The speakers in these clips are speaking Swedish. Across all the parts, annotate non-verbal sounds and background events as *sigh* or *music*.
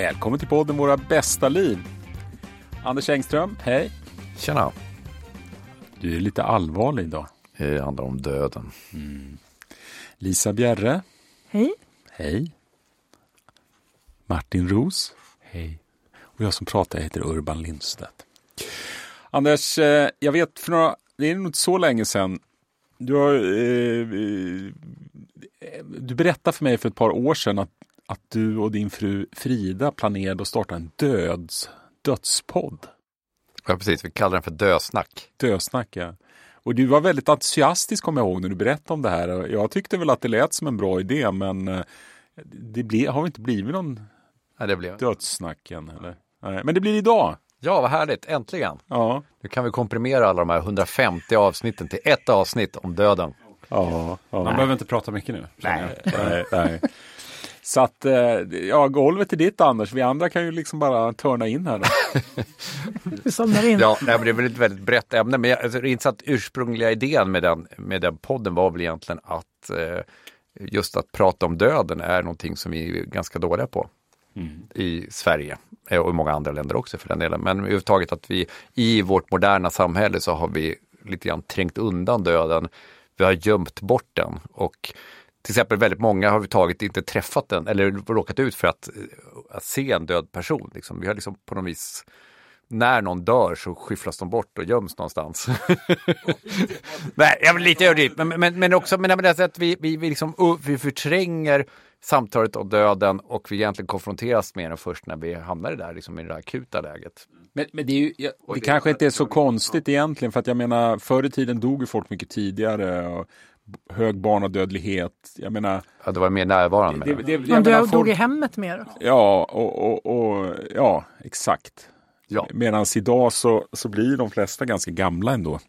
Välkommen till podden Våra bästa liv. Anders Engström, hej. Tjena. Du är lite allvarlig idag. Det handlar om döden. Mm. Lisa Bjerre. Hej. Hej. Martin Ros. Hej. Och jag som pratar heter Urban Lindstedt. Anders, eh, jag vet för några, det är nog inte så länge sedan du, har, eh, eh, du berättade för mig för ett par år sedan att, att du och din fru Frida planerade att starta en döds, dödspodd. Ja, precis. Vi kallar den för dösnack. Dösnack, ja. Och du var väldigt entusiastisk, kommer jag ihåg, när du berättade om det här. Jag tyckte väl att det lät som en bra idé, men eh, det ble, har inte blivit någon ja, det blev... dödssnack än. Eller? Nej, men det blir idag. Ja, vad härligt. Äntligen. Ja. Nu kan vi komprimera alla de här 150 avsnitten till ett avsnitt om döden. Ja, ja. Man behöver inte prata mycket nu. Nej, nej, nej. Så att, eh, ja, golvet är ditt Anders. Vi andra kan ju liksom bara törna in här. Då. *laughs* Vi somnar in. Ja, nej, men det är väl ett väldigt brett ämne. Men jag, alltså, det att ursprungliga idén med den, med den podden var väl egentligen att eh, just att prata om döden är någonting som vi är ganska dåliga på. Mm. i Sverige eh, och i många andra länder också för den delen. Men överhuvudtaget att vi i vårt moderna samhälle så har vi lite grann trängt undan döden. Vi har gömt bort den och till exempel väldigt många har vi tagit inte träffat den eller råkat ut för att, att se en död person. Liksom. Vi har liksom på något vis när någon dör så skyfflas de bort och göms någonstans. *laughs* Nej, jag vill lite överdrivet, men, men, men också men, men att vi, vi, vi, liksom, vi förtränger samtalet om döden och vi egentligen konfronteras med den först när vi hamnar där, liksom i det akuta läget. Men, men det, är ju, ja, det, det kanske inte är så konstigt egentligen för att jag menar förr i tiden dog ju folk mycket tidigare. Och hög barnadödlighet. Jag menar, ja, det var mer närvarande. Det, det, det, Man dog folk... i hemmet mer. Ja, och, och, och, ja, exakt. Ja. Medan idag så, så blir de flesta ganska gamla ändå.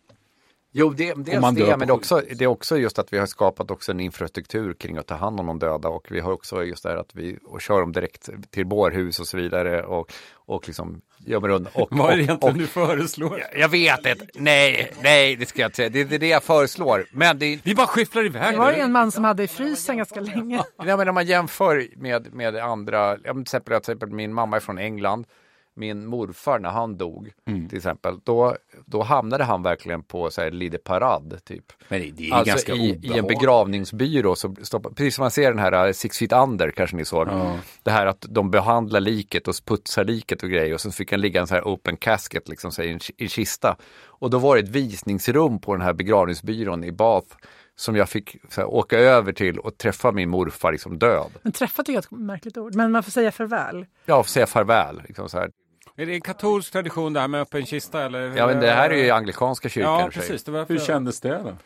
Jo, det, dels det, men det är, också, det är också just att vi har skapat också en infrastruktur kring att ta hand om de döda och vi har också just det här att vi och kör dem direkt till bårhus och så vidare och, och liksom gömmer undan. Och, Vad är det egentligen du föreslår? Jag, jag vet inte. Nej, nej, det ska jag inte säga. Det, det är det jag föreslår. Men det, vi bara skyfflar iväg. Det var en man som hade i frysen ganska länge. *laughs* Ja, men om man jämför med, med andra, till exempel, till exempel min mamma är från England min morfar när han dog mm. till exempel, då, då hamnade han verkligen på så här, Lide Parad typ. Men det är alltså ganska i, i en begravningsbyrå, så stoppar, precis som man ser den här uh, Six Feet Under kanske ni såg. Mm. Det här att de behandlar liket och putsar liket och grejer och sen fick han ligga en så här open casket liksom så här, i, en, i en kista. Och då var det ett visningsrum på den här begravningsbyrån i Bath som jag fick här, åka över till och träffa min morfar liksom död. Men träffa tycker jag är ett märkligt ord, men man får säga farväl. Ja, får säga farväl. Liksom så här. Är det en katolsk tradition det här med öppen kista? Eller? Ja, men det här är ju anglikanska kyrkan. Ja, precis. Det Hur kändes det då?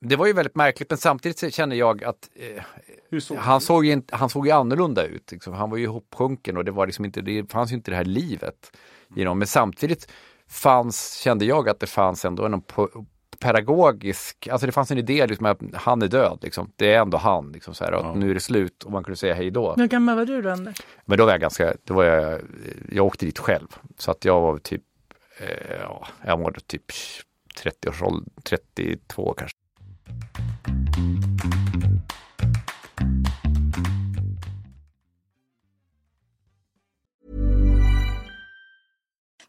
Det var ju väldigt märkligt, men samtidigt kände jag att eh, såg han, såg ju inte, han såg ju annorlunda ut. Liksom. Han var ju ihopsjunken och det, var liksom inte, det fanns ju inte det här livet. You know? Men samtidigt fanns, kände jag att det fanns ändå en pedagogisk, alltså det fanns en idé liksom att han är död, liksom. det är ändå han, liksom, så här, ja. nu är det slut och man kunde säga hej då. Hur gammal var du då Anders? Men då var jag ganska, då var jag, jag åkte dit själv, så att jag var typ, eh, ja, jag var typ 30 års ålder, 32 kanske.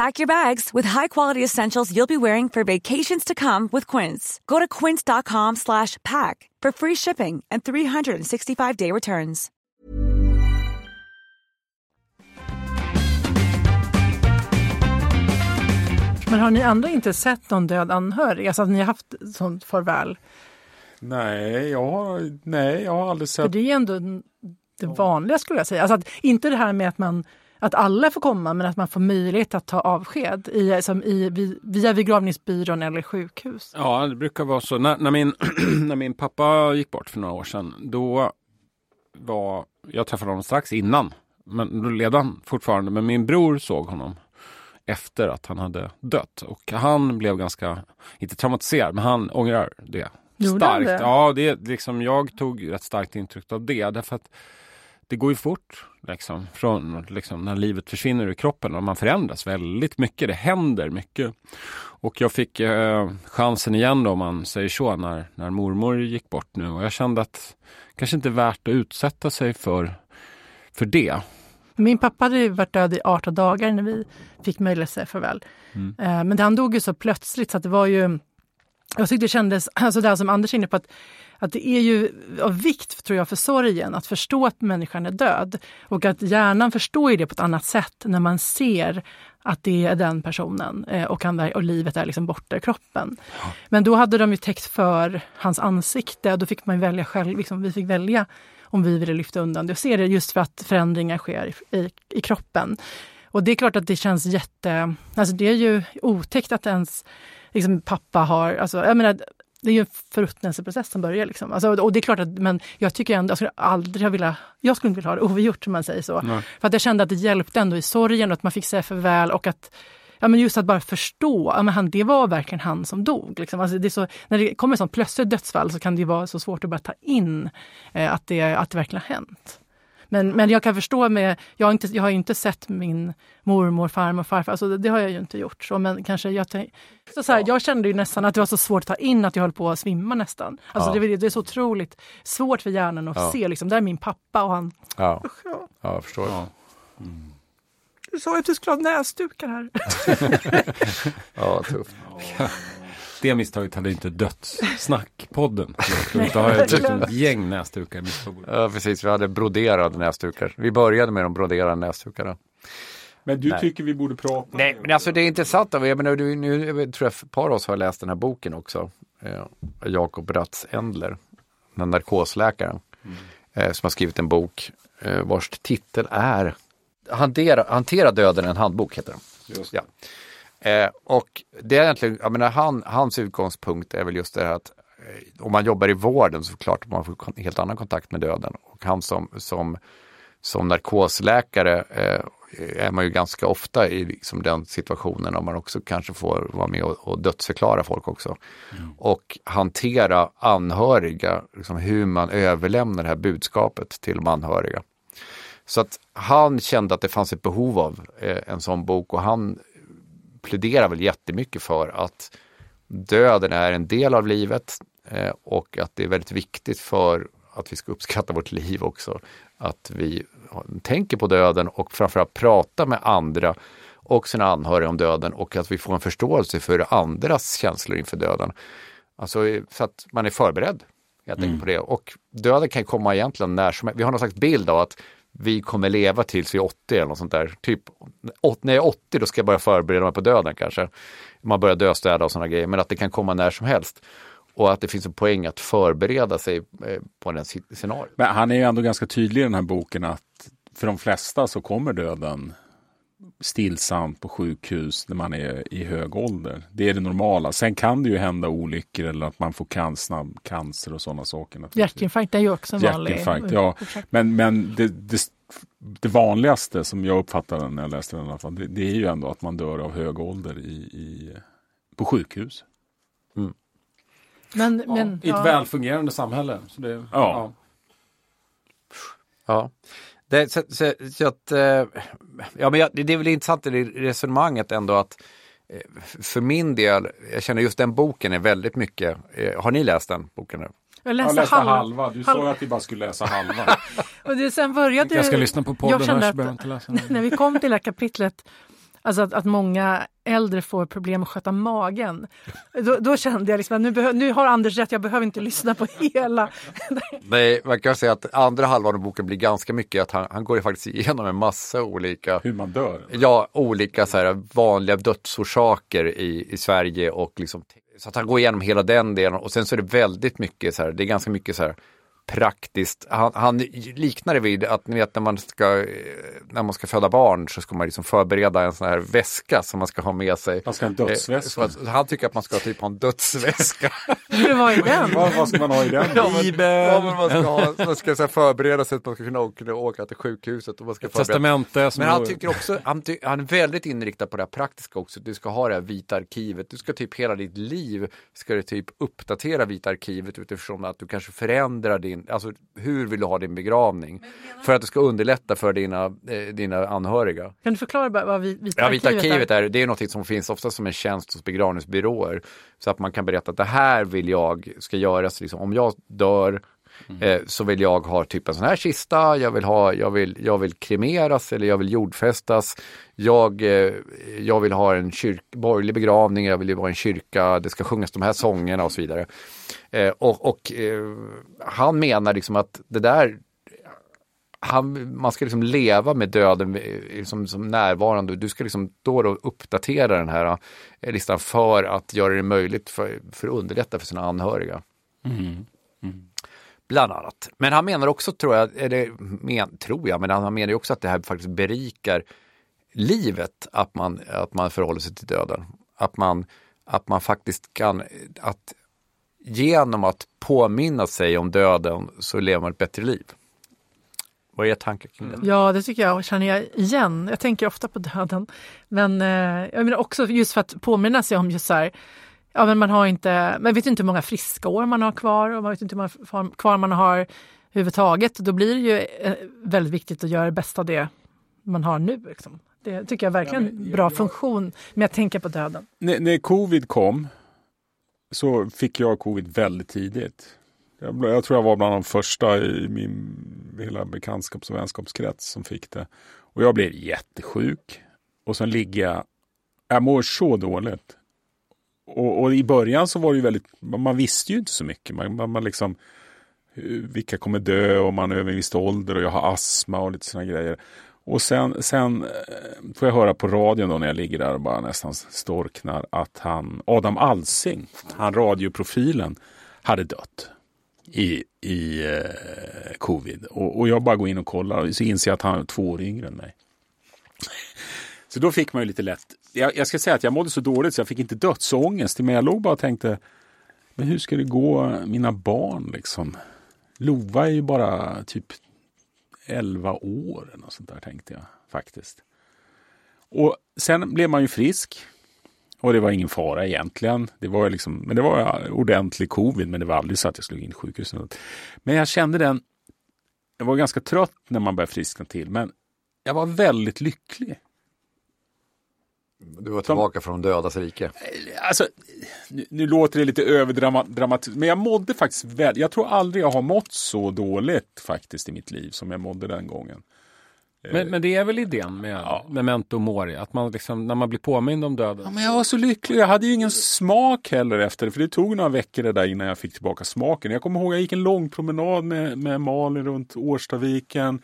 Pack your bags with high-quality essentials you'll be wearing for vacations to come with Quince. Go to quince.com slash pack for free shipping and 365-day returns. Men har ni andra inte sett någon död anhörig? Alltså att ni har haft sånt farväl? Nej, jag har, nej, jag har aldrig För sett. det är ändå det vanliga skulle jag säga. Alltså att, inte det här med att man att alla får komma men att man får möjlighet att ta avsked i, som i, via begravningsbyrån eller sjukhus. Ja, det brukar vara så. När, när, min, *clears throat* när min pappa gick bort för några år sedan, då var, jag träffade honom strax innan, men då levde han fortfarande, men min bror såg honom efter att han hade dött. Och han blev ganska, inte traumatiserad, men han ångrar det. Gjorde han starkt. det? Ja, det, liksom, jag tog rätt starkt intryck av det. Därför att det går ju fort liksom, från liksom, när livet försvinner ur kroppen och man förändras väldigt mycket. Det händer mycket. Och jag fick eh, chansen igen då, om man säger så, när, när mormor gick bort nu. Och jag kände att kanske inte är värt att utsätta sig för, för det. Min pappa hade ju varit död i 18 dagar när vi fick möjlighet att säga farväl. Mm. Eh, Men han dog ju så plötsligt så att det var ju jag tyckte det kändes, alltså det här som Anders är inne på, att, att det är ju av vikt tror jag för sorgen att förstå att människan är död. Och att hjärnan förstår ju det på ett annat sätt när man ser att det är den personen eh, och, han där, och livet är liksom borta i kroppen. Men då hade de ju täckt för hans ansikte och då fick man välja själv, liksom, vi fick välja om vi ville lyfta undan det och se det just för att förändringar sker i, i, i kroppen. Och det är klart att det känns jätte... Alltså det är ju otäckt att ens liksom, pappa har... Alltså, jag menar, det är ju en förruttnelseprocess som börjar. Liksom. Alltså, och det är klart att, men jag tycker ändå, jag skulle aldrig ha velat, jag skulle inte vilja ha det oavgjort som man säger så. Nej. För att jag kände att det hjälpte ändå i sorgen och att man fick säga farväl och att Ja, men just att bara förstå, ja, men han, det var verkligen han som dog. Liksom. Alltså det så, när det kommer ett sånt plötsligt dödsfall så kan det vara så svårt att bara ta in eh, att, det, att det verkligen har hänt. Men, men jag kan förstå med, jag har, inte, jag har ju inte sett min mormor, farmor, farfar, alltså det, det har jag ju inte gjort. Så, men kanske jag, tänk- så så här, jag kände ju nästan att det var så svårt att ta in att jag höll på att svimma nästan. Alltså Ja. det, det är så otroligt svårt för hjärnan att Ja. se, liksom, där är min pappa och han, Ja, ja, ja jag förstår. Ja. du sa att du skulle ha näsdukar här. *laughs* Ja, tufft. Det misstaget hade inte dödssnack-podden. *laughs* Då har jag ett gäng näsdukar i mitt bord. Ja, precis. Vi hade broderade näsdukar. Vi började med de broderade näsdukarna. Men du Nej. tycker vi borde prata Nej, men alltså det är intressant. Jag menar, du, nu tror jag ett par av oss har läst den här boken också. Eh, Jakob Ratz Endler, den här narkosläkaren, eh, som har skrivit en bok eh, vars titel är Hantera, Hantera döden, en handbok heter den. Just Ja. Eh, och det är egentligen, jag menar, han, hans utgångspunkt är väl just det här att eh, om man jobbar i vården så klart man får kon- helt annan kontakt med döden. Och han som, som, som narkosläkare eh, är man ju ganska ofta i liksom den situationen om man också kanske får vara med och, och dödsförklara folk också. Och hantera anhöriga, liksom hur man överlämnar det här budskapet till de anhöriga. Så att han kände att det fanns ett behov av eh, en sån bok och han pläderar väl jättemycket för att döden är en del av livet eh, och att det är väldigt viktigt för att vi ska uppskatta vårt liv också. Att vi tänker på döden och framförallt pratar med andra och sina anhöriga om döden och att vi får en förståelse för andras känslor inför döden. Alltså eh, så att man är förberedd helt enkelt på det. Och döden kan komma egentligen när som helst. Vi har någon slags bild av att vi kommer leva tills vi är 80 eller något sånt där. Typ när jag är 80 då ska jag börja förbereda mig på döden kanske. Man börjar döstäda och sådana grejer. Men att det kan komma när som helst. Och att det finns en poäng att förbereda sig eh, på den scenariot. Men han är ju ändå ganska tydlig i den här boken att för de flesta så kommer döden stillsamt på sjukhus när man är i hög ålder. Det är det normala. Sen kan det ju hända olyckor eller att man får can snabb cancer och sådana saker. Hjärtinfarkt är ju också en vanlig Hjärtinfarkt, ja. Men, men det, det det vanligaste som jag uppfattade när jag läste den i alla fall, det, det är ju ändå att man dör av hög ålder i, i, på sjukhus. Men, men, I ett ja. välfungerande samhälle. Så det, Ja. Ja. Det, så, så, så att, eh, ja, men jag, det är väl intressant i resonemanget ändå att eh, för min del, jag känner just den boken är väldigt mycket, eh, har ni läst den boken nu? Jag Jag läste, läste halva. halva. Du sa ju att vi bara skulle läsa *laughs* halva. Och det, sen började Jag ska lyssna på podden jag kände att, jag inte läsa den. *laughs* när vi kom till det här kapitlet, alltså att, att många äldre får problem att sköta magen. Då, då kände jag liksom att nu, nu har Anders rätt, jag behöver inte lyssna på hela. Nej, man kan säga att andra halvan av boken blir ganska mycket att han, han går ju faktiskt igenom en massa olika Hur man dör. Ja, olika så här, vanliga dödsorsaker i, i Sverige och liksom så att han går igenom hela den delen och sen så är det väldigt mycket så här, det är ganska mycket så här praktiskt. Han, han liknar det vid att ni vet när man ska eh, när man ska föda barn så ska man liksom förbereda en sån här väska som man ska ha med sig. Man ska ha en Eh, dödsväska. Att, han tycker att man ska typ ha en dödsväska. *laughs* Var i den? Vad, vad ska man ha i den? Ja, men, ja, men man ska, ha, man ska så här, förbereda sig att man ska kunna åka, åka till sjukhuset. Och man ska förbereda Testamente men han tycker också, han, ty, han är väldigt inriktad på det här praktiska också. Du ska ha det här vita arkivet. Du ska typ hela ditt liv ska du typ uppdatera vita arkivet utifrån att du kanske förändrar din, alltså hur vill du ha din begravning? För att det ska underlätta för dina, eh, dina anhöriga. Kan du förklara bara vad vi- Vita Ja, Vita arkivet arkivet är, det är något som finns ofta som en tjänst hos begravningsbyråer. Så att man kan berätta att det här vill jag ska göras, liksom, om jag dör Mm. eh, så vill jag ha typ en sån här kista, jag vill, ha, jag vill, jag vill kremeras eller jag vill jordfästas. Jag, eh, jag vill ha en kyrk, borgerlig begravning, jag vill vara en kyrka, det ska sjungas de här sångerna och så vidare. Eh, och och eh, han menar liksom att det där han, man ska liksom leva med döden liksom, som, närvarande. Du ska liksom då och då uppdatera den här eh, listan för att göra det möjligt för, för att underlätta för sina anhöriga. Mm. Bland annat. Men han menar också, tror jag, eller men, tror jag, men han menar ju också att det här faktiskt berikar livet att man, att man förhåller sig till döden. Att man, att man faktiskt kan, att genom att påminna sig om döden så lever man ett bättre liv. Vad är tankar kring det? Mm. Ja, det tycker jag känner jag igen. Jag tänker ofta på döden. Men eh, jag menar också just för att påminna sig om just så här, ja men man har inte, man vet inte hur många friska år man har kvar och man vet inte hur många kvar man har överhuvudtaget. Då blir det ju eh, väldigt viktigt att göra det bästa av det man har nu. Liksom. Det tycker jag verkligen är en bra funktion med att tänka på döden. när, när covid kom så fick jag covid väldigt tidigt. Jag, jag tror jag var bland de första i min hela bekantskaps och vänskapskrets som fick det. Och jag blev jättesjuk. Och sen ligger jag, jag mår så dåligt. Och, och i början så var det ju väldigt, man visste ju inte så mycket. Man, man, man liksom, eh, vilka kommer dö och man är över en viss ålder och jag har astma och lite sådana grejer. Och sen, sen eh, får jag höra på radion då när jag ligger där och bara nästan storknar att han, Adam Alsing, han radioprofilen, hade dött i, i eh, covid. Och, och jag bara går in och kollar och så inser jag att han är två år yngre än mig. Så då fick man ju lite lätt, jag, jag ska säga att jag mådde så dåligt så jag fick inte dödsångest. Men jag låg bara och tänkte, men hur ska det gå mina barn liksom? Lova är ju bara typ 11 år eller något sånt där tänkte jag faktiskt. Och sen blev man ju frisk. Och det var ingen fara egentligen. Det var liksom, men det var ordentlig covid, men det var aldrig så att jag skulle in i sjukhus. Men jag kände den, jag var ganska trött när man började friskna till, men jag var väldigt lycklig. Du var tillbaka från dödas rike. Alltså, nu, nu låter det lite överdramatiskt, men jag mådde faktiskt väl. Jag tror aldrig jag har mått så dåligt faktiskt i mitt liv som jag mådde den gången. Men, men det är väl idén med memento mori, att man liksom, när man blir påmind om döden. Ja, men jag var så lycklig. Jag hade ju ingen smak heller efter det. För det tog några veckor det där innan jag fick tillbaka smaken. Jag kommer ihåg jag gick en lång promenad med, med Malin runt Årstaviken.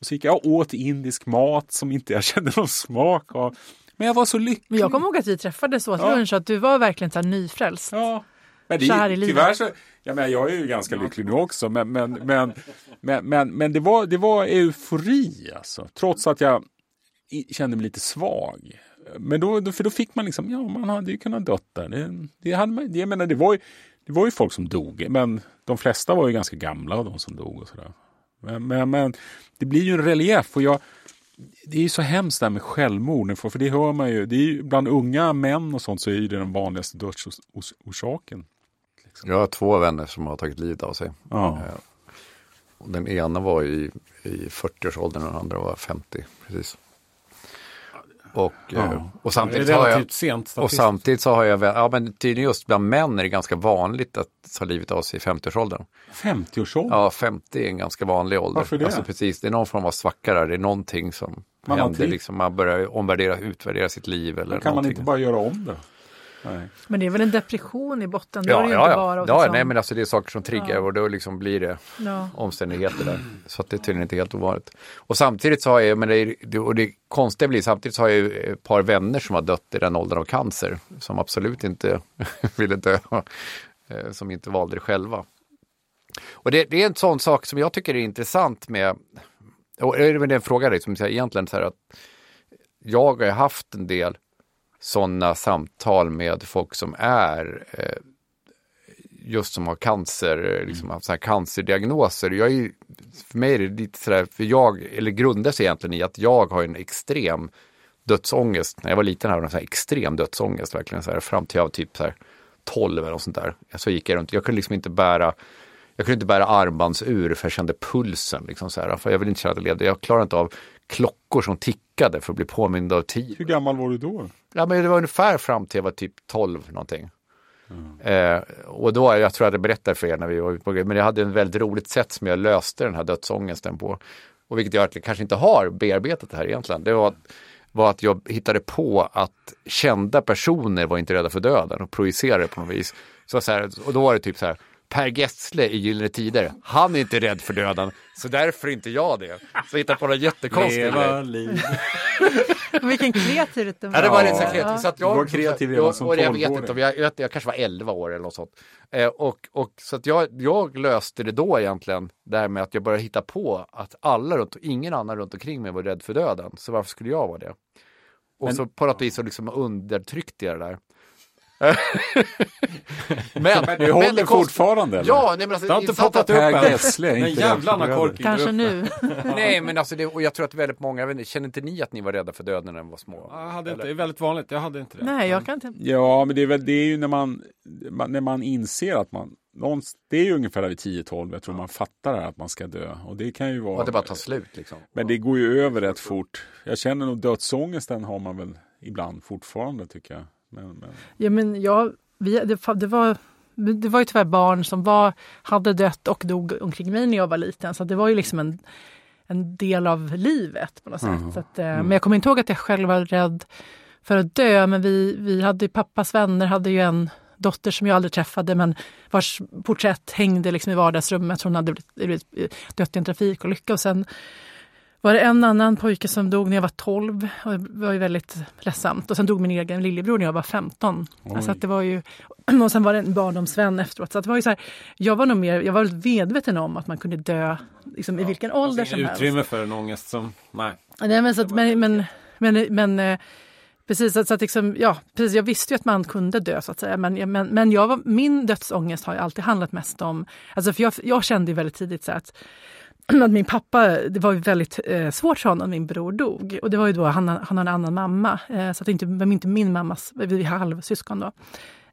Och så gick jag och åt indisk mat som inte jag *laughs* kände någon smak av. Men jag var så lycklig. Men jag kommer ihåg att vi träffades åt Ja. lunch och att du var verkligen så här nyfrälst. Ja. Men det, livet. tyvärr så, jag, menar, jag är ju ganska lycklig nu också, men, men, men, men, men, men det, var, det var eufori alltså. Trots att jag kände mig lite svag. Men då, då- för då fick man liksom, ja man hade ju kunnat dött där. Det, det, hade man, det, jag menar, det, var ju, det var ju folk som dog, men de flesta var ju ganska gamla av de som dog och sådär. Men, men, men det blir ju en relief och jag, det är ju så hemskt det här med självmord, för det hör man ju, det är ju bland unga män och sånt så är det den vanligaste dödsorsaken. Jag har två vänner som har tagit livet av sig. Ja. Eh, den ena var i, i 40-årsåldern och den andra var 50. Precis. Och, Ja. eh, och, samtidigt har jag, sent och samtidigt så har jag, ja men tydligen just bland män är det ganska vanligt att ta livet av sig i 50-årsåldern. 50-årsåldern? Ja, 50 är en ganska vanlig ålder. Varför det? Alltså precis, det är någon form av svacka där, det är någonting som Man händer, liksom, man börjar omvärdera, utvärdera sitt liv eller kan man någonting. inte bara göra om det? Nej. Men det är väl en depression i botten? Ja, det ja, inte ja. bara åt ja liksom- nej men alltså det är saker som triggar Ja. och då liksom blir det omständigheter där. Så att det är tydligen inte helt ovanligt. Och samtidigt så har jag, men det, är, och det konstiga blir, samtidigt så har jag ett par vänner som har dött i den åldern av cancer, som absolut inte *laughs* ville dö, eh, som inte valde det själva. Och det, det är en sån sak som jag tycker är intressant med, och det är en fråga liksom, egentligen så här att jag har haft en del sådana samtal med folk som är eh, just som har cancer, liksom haft så här cancerdiagnoser. Jag är, för mig är det lite sådär, för jag, eller grundar sig egentligen i att jag har en extrem dödsångest. När jag var liten hade jag en här extrem dödsångest, verkligen så här, fram till jag var typ så här 12 eller något sånt där. Så gick jag runt, jag kunde liksom inte bära jag kunde inte bära armbandsur för jag kände pulsen. Liksom så här, för jag vill inte känna att jag levde. Jag klarade inte av klockor som tickade för att bli påmind av tid. Hur gammal var du då? Ja, men det var ungefär fram till jag var typ 12 någonting. Eh, och då, jag tror jag hade berättat för er när vi var på men jag hade en väldigt roligt sätt som jag löste den här dödsångesten på. Och vilket jag kanske inte har bearbetat det här egentligen. Det var, att- var att jag hittade på att kända personer var inte rädda för döden och projicerade på något vis. Så så här, och då var det typ så här, Per Gessle i Gyllene Tider, han är inte rädd för döden, så därför är inte jag det. Så jag hittade på grej. liv. *laughs* Vilken kreativitet det Ja, det var Ja. lite så här kreativt. Så att jag, var kreativ jag, som och jag vet 12-åring. inte, om jag, jag, jag kanske var 11 år eller något sånt. Eh, och, och, så att jag, jag löste det då egentligen, det här med att jag började hitta på att alla runt, ingen annan runt omkring mig var rädd för döden. Så varför skulle jag vara det? Och så på något vis så liksom undertryckte jag det där. Men, Men du håller det konst- fortfarande? Eller? Ja, nej, men alltså, Det har inte poppat upp än. Gessle är Den inte jävla rädd för Anna Kork. Kanske nu. *laughs* Nej, men alltså det, och jag tror att väldigt många, vet känner inte ni att ni var rädda för döden när ni var små? Jag hade inte, det är väldigt vanligt, jag hade inte det. Nej, jag kan inte. Ja, men det är, väl, det är ju när man, när man inser att man, det är ju ungefär vid 10-12, jag tror man fattar att man ska dö. Och det kan ju vara... Och att det bara tar slut liksom. Men det går ju över rätt fort. Jag känner nog dödsångesten har man väl ibland fortfarande tycker jag. Men, men... Ja, men jag, vi, det, det, var, det var ju tyvärr barn som var, hade dött och dog omkring mig när jag var liten. Så det var ju liksom en, en del av livet på något sätt. Så att, eh, Men jag kommer inte ihåg att jag själv var rädd för att dö. Men vi, vi hade ju, pappas vänner hade ju en dotter som jag aldrig träffade men vars porträtt hängde liksom i vardagsrummet. Hon hade blivit, dött i en trafikolycka. Och sen var det en annan pojke som dog när jag var 12 och det var ju väldigt ledsamt. Och sen dog min egen lillebror när jag var 15. Alltså att det var ju, *clears throat* och sen var det en barndomsvän efteråt. Så det var ju så här, jag var nog mer, jag var väldigt medveten om att man kunde dö liksom, i vilken ålder som helst. Utrymme för en ångest som, nej. Nej, men, så att, men, men, men, men eh, precis, så, att liksom, ja, precis, jag visste ju att man kunde dö så att säga. Men, men, men jag var, min dödsångest har ju alltid handlat mest om, alltså för jag, jag kände ju väldigt tidigt så att *clears throat* att min pappa, det var ju väldigt eh, svårt för honom, min bror dog. Och det var ju då, han, han har en annan mamma, eh, så att det inte, inte min mammas, vi är halvsyskon då.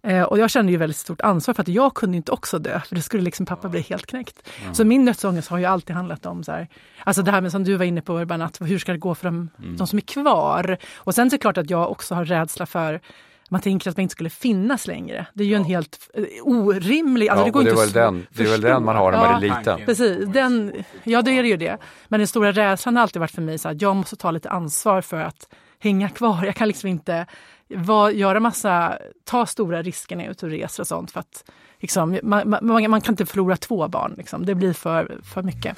Eh, och jag kände ju väldigt stort ansvar för att jag kunde inte också dö, för det skulle liksom pappa bli helt knäckt. Så min dödsångest har ju alltid handlat om så här, alltså det här med som du var inne på Urban, att hur ska det gå för de, de som är kvar? Och sen så är det klart att jag också har rädsla för man tänker att man inte skulle finnas längre. Det är ju en helt eh, orimlig... Alltså Ja, det går det inte är att väl den, det är väl den man har när man är Ja, liten. Precis, den, ja det är det ju det. Men den stora rädslan har alltid varit för mig så att jag måste ta lite ansvar för att hänga kvar. Jag kan liksom inte var, göra massa, ta stora risker när jag är ute och reser och sånt. För att, liksom, man, man, man kan inte förlora två barn, liksom. det blir för, för mycket.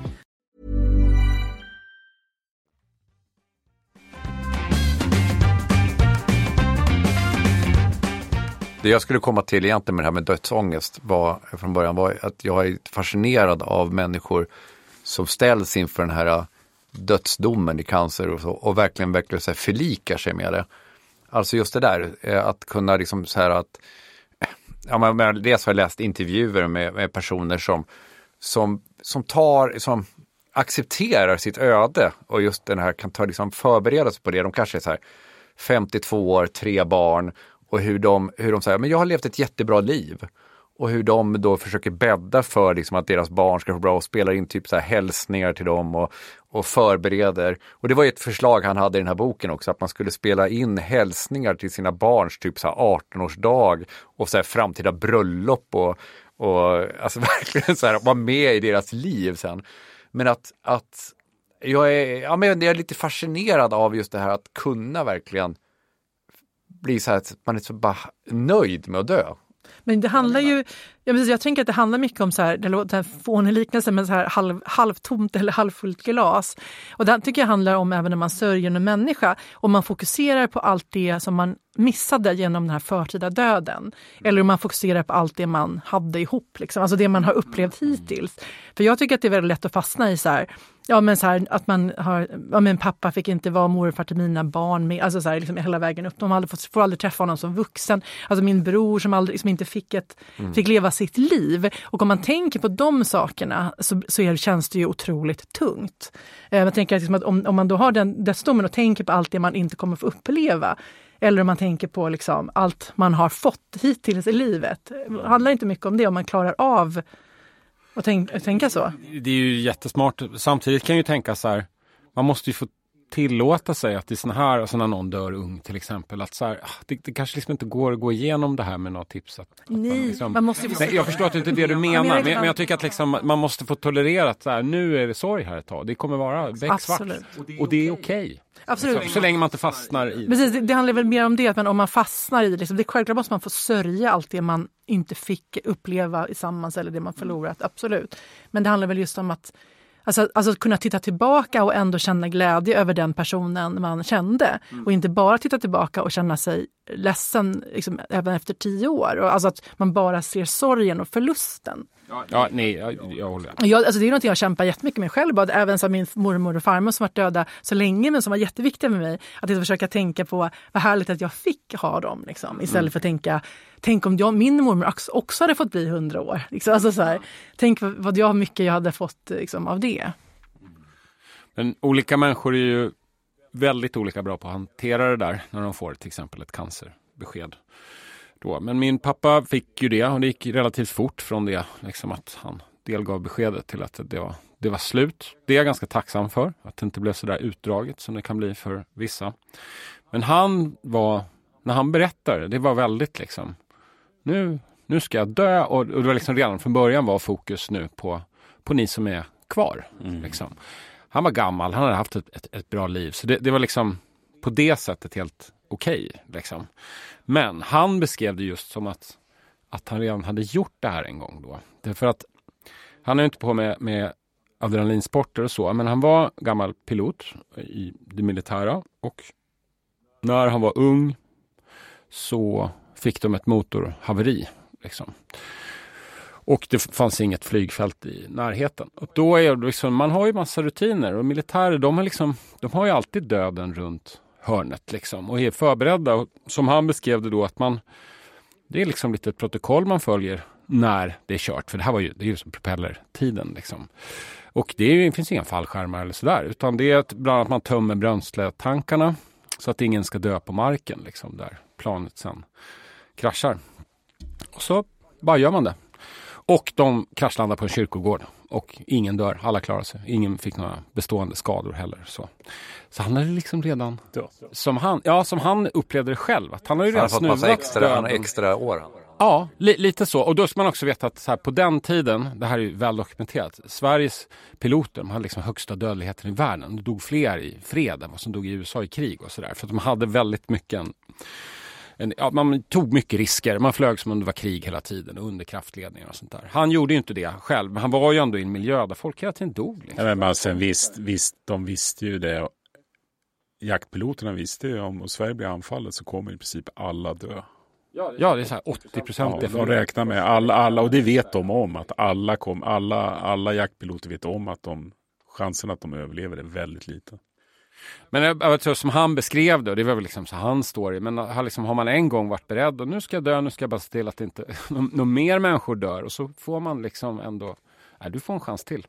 Det jag skulle komma till egentligen med det här med dödsångest var från början var att jag är fascinerad av människor som ställs inför den här äh, dödsdomen i cancer och, så, och verkligen, verkligen så här förlikar sig med det. Alltså just det där, äh, att kunna liksom så här att äh, Ja, men, men dels har jag läst intervjuer med, med personer som, som, som tar, som accepterar sitt öde och just den här kan ta liksom förbereda sig på det. De kanske är så här 52 år, tre barn och hur de, hur de säger, men jag har levt ett jättebra liv. Och hur de då försöker bädda för liksom att deras barn ska få bra och spelar in typ så här hälsningar till dem och, och förbereder. Och det var ju ett förslag han hade i den här boken också, att man skulle spela in hälsningar till sina barns typ 18-årsdag och så här framtida bröllop och, och alltså *laughs* verkligen så här vara med i deras liv sen. Men att, att jag är, ja, men jag är lite fascinerad av just det här att kunna verkligen bli så att man är så bara nöjd med att dö. Men det handlar ju, jag, precis, jag tänker att det handlar mycket om så här, det låter en fånig liknelse, men så här halv, halvtomt eller halvfullt glas. Och det tycker jag handlar om även när man sörjer en människa och man fokuserar på allt det som man missade genom den här förtida döden. Eller om man fokuserar på allt det man hade ihop, liksom. alltså det man har upplevt hittills. För jag tycker att det är väldigt lätt att fastna i så här, ja men så här, att man har, ja men pappa fick inte vara morfar till mina barn med, alltså så här, liksom hela vägen upp. De aldrig fått, får aldrig träffa honom som vuxen. Alltså min bror som aldrig, som inte fick, ett, Mm. fick leva sitt liv. Och om man tänker på de sakerna så, så är, känns det ju otroligt tungt. Eh, Jag tänker liksom att om, om man då har den dödsdomen och tänker på allt det man inte kommer få uppleva, eller om man tänker på liksom allt man har fått hittills i livet. Det handlar inte mycket om det om man klarar av att tänk, tänka så. Det är ju jättesmart. Samtidigt kan jag ju tänka så här, man måste ju få tillåta sig att i sådana här, alltså när någon dör ung till exempel, att så här, ah, det, det kanske liksom inte går att gå igenom det här med något tips. Att, att man Nej, liksom, man måste. Nej, jag förstår att det inte är det du menar, men, men jag tycker att liksom, man måste få tolerera att så här, nu är det sorg här ett tag. Det kommer vara becksvart. Och det är okej. Absolut. Så, så länge man inte fastnar i det. Precis, det, det handlar väl mer om det, att man, om man fastnar i det, liksom, det självklart måste man få sörja allt det man inte fick uppleva tillsammans eller det man förlorat, absolut. Men det handlar väl just om att Alltså, alltså att kunna titta tillbaka och ändå känna glädje över den personen man kände. Och inte bara titta tillbaka och känna sig ledsen liksom, även efter tio år. Och alltså att man bara ser sorgen och förlusten. Ja, nej, jag, jag håller Jag, alltså det är något jag kämpar jättemycket med själv. Att även som min mormor och farmor som varit döda så länge men som var jätteviktiga med mig. Att jag försöka tänka på vad härligt att jag fick ha dem. Liksom, istället Mm. för att tänka, tänk om jag, min mormor också- också hade fått bli hundra år. *laughs* Liksom, alltså så här, tänk vad, vad jag mycket jag hade fått liksom, av det. Men olika människor är ju väldigt olika bra på att hantera det där när de får till exempel ett cancerbesked. Då. Men min pappa fick ju det och det gick relativt fort från det liksom att han delgav beskedet till att det var, det var slut. Det är jag ganska tacksam för, att det inte blev så där utdraget som det kan bli för vissa. Men han var, när han berättade, det var väldigt liksom, nu, nu ska jag dö och, och det var liksom redan från början var fokus nu på, på ni som är kvar. Liksom. Han var gammal, han hade haft ett, ett, ett bra liv. Så det, det var liksom på det sättet helt okej. liksom. Men han beskrev det just som att, att han redan hade gjort det här en gång då. Därför att han är inte på med, med adrenalinsporter och så, men han var gammal pilot i det militära och när han var ung så fick de ett motorhaveri. Liksom. Och det fanns inget flygfält i närheten. Och då är det liksom, man har ju massa rutiner och militärer de har, liksom, de har ju alltid döden runt hörnet liksom, och är förberedda. Och som han beskrev det då att man, det är liksom lite ett protokoll man följer när det är kört. För det här var ju, det är ju som propellertiden. Liksom. Och det, är, det finns inga fallskärmar eller sådär. Utan det är att bland annat man tömmer bränsletankarna så att ingen ska dö på marken liksom, där planet sen kraschar. Och så bara gör man det. Och de kraschlandar på en kyrkogård. Och ingen dör, alla klarar sig. Ingen fick några bestående skador heller. Så, så han hade liksom redan, som han, ja, som han upplevde det själv, att han har ju redan fått massa snuvat extra, döden. han har extra år. Ja, li lite så. Och då ska man också veta att så här, på den tiden, det här är ju väl dokumenterat, Sveriges piloter de hade liksom högsta dödligheten i världen. Det dog fler i fred än vad som dog i USA i krig och sådär. För att de hade väldigt mycket en, en, ja, man tog mycket risker. Man flög som om det var krig hela tiden under kraftledningar och sånt där. Han gjorde ju inte det själv, men han var ju ändå i en miljö där folk hela tiden dog. Liksom. Ja, men man, sen visst, visst, de visste ju det. Jaktpiloterna visste ju om och Sverige blir anfallet så kommer i princip alla dö. Ja, det är så här 80 procent. Ja, de räknar med alla, alla, och det vet de om, att alla, kom, alla, alla jaktpiloter vet om att de, chansen att de överlever är väldigt liten. Men jag, jag tror som han beskrev det, och det var väl liksom så hans story, men har, liksom, har man en gång varit beredd och nu ska jag dö, nu ska jag bara se till att inte *laughs* några mer människor dör och så får man liksom ändå, nej, du får en chans till.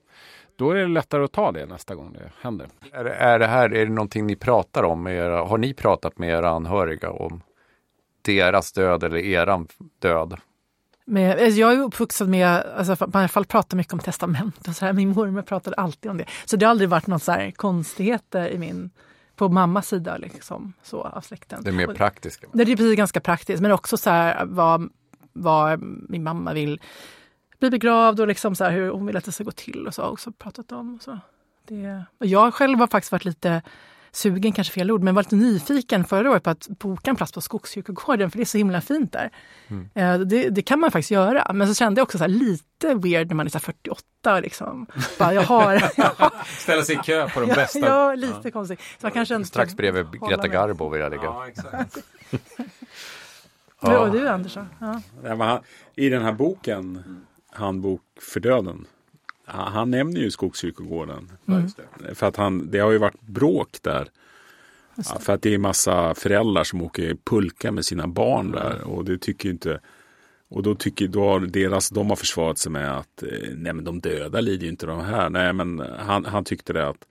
Då är det lättare att ta det nästa gång det händer. Är, är det här, är det någonting ni pratar om? Med era, har ni pratat med era anhöriga om deras död eller eran död? Men alltså, jag är uppvuxen med, alltså, man i alla fall pratar mycket om testament och så här. Min mormor pratade alltid om det. Så det har aldrig varit något så här konstigheter i min, på mammas sida liksom, så, av släkten. Det är mer praktiska. Det är precis ganska praktiskt, men också så här vad, vad min mamma vill bli begravd och liksom så här hur hon vill att det ska gå till och så har också pratat om. Och så. Det, och jag själv har faktiskt varit lite sugen, kanske fel ord, men var lite nyfiken förra året på att boka en plats på Skogskyrkogården för det är så himla fint där. Eh, Det, det kan man faktiskt göra, men så kände jag också så här lite weird när man är så här 48 liksom. Bara, *laughs* jag har, Ställa sig i kö på de ja, bästa. ja, lite konstigt. Så man kanske Strax bredvid Greta. Garbo vill jag ligga. Ja, exakt. Ja. Och du Anders? Ja. Ja, I den här boken, Handbok för döden, han, nämner ju Skogskyrkogården. För att han, det har ju varit bråk där. Ja, för att det är massa föräldrar som åker pulka med sina barn där. Och det tycker inte... Och då tycker då har deras, de har försvarat sig med att eh, nej men de döda lider ju inte de här. Nej men han, han tyckte det att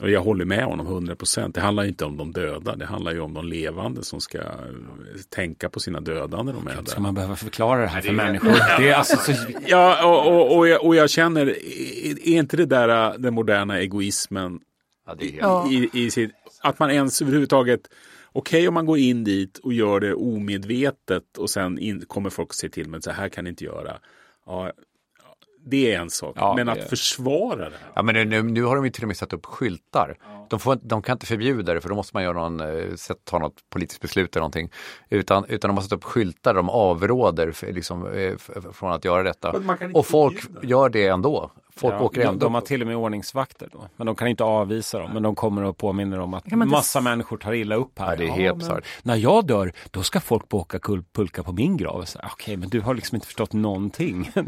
och jag håller med honom 100 procent. Det handlar inte om de döda. Det handlar ju om de levande som ska tänka på sina döda när de är där. Ska man behöva förklara det här för människor? Det är alltså så... Ja, och, och, och, jag, och jag känner, är inte det där äh, den moderna egoismen Ja, det är helt... I, i sitt, att man ens överhuvudtaget, okej om man går in dit och gör det omedvetet och sen in, kommer folk se till men så här kan ni inte göra. Ja, det är en sak, Ja, men att försvara det här. Ja, men nu, nu har de ju till och med satt upp skyltar. De, får, de kan inte förbjuda det för då måste man göra någon, eh, ta något politiskt beslut eller någonting. Utan, utan de har satt upp skyltar, de avråder för, liksom, eh, f- f- från att göra detta. Och folk gör det ändå. Folk Ja, åker de, ändå. de har till och med ordningsvakter då. Men de kan inte avvisa dem. Men de kommer och påminner om att inte massa s- människor tar illa upp här. Ja, det är helt men bisarrt. När jag dör, då ska folk åka pulka på min grav. Okej, men du har liksom inte förstått någonting. *laughs*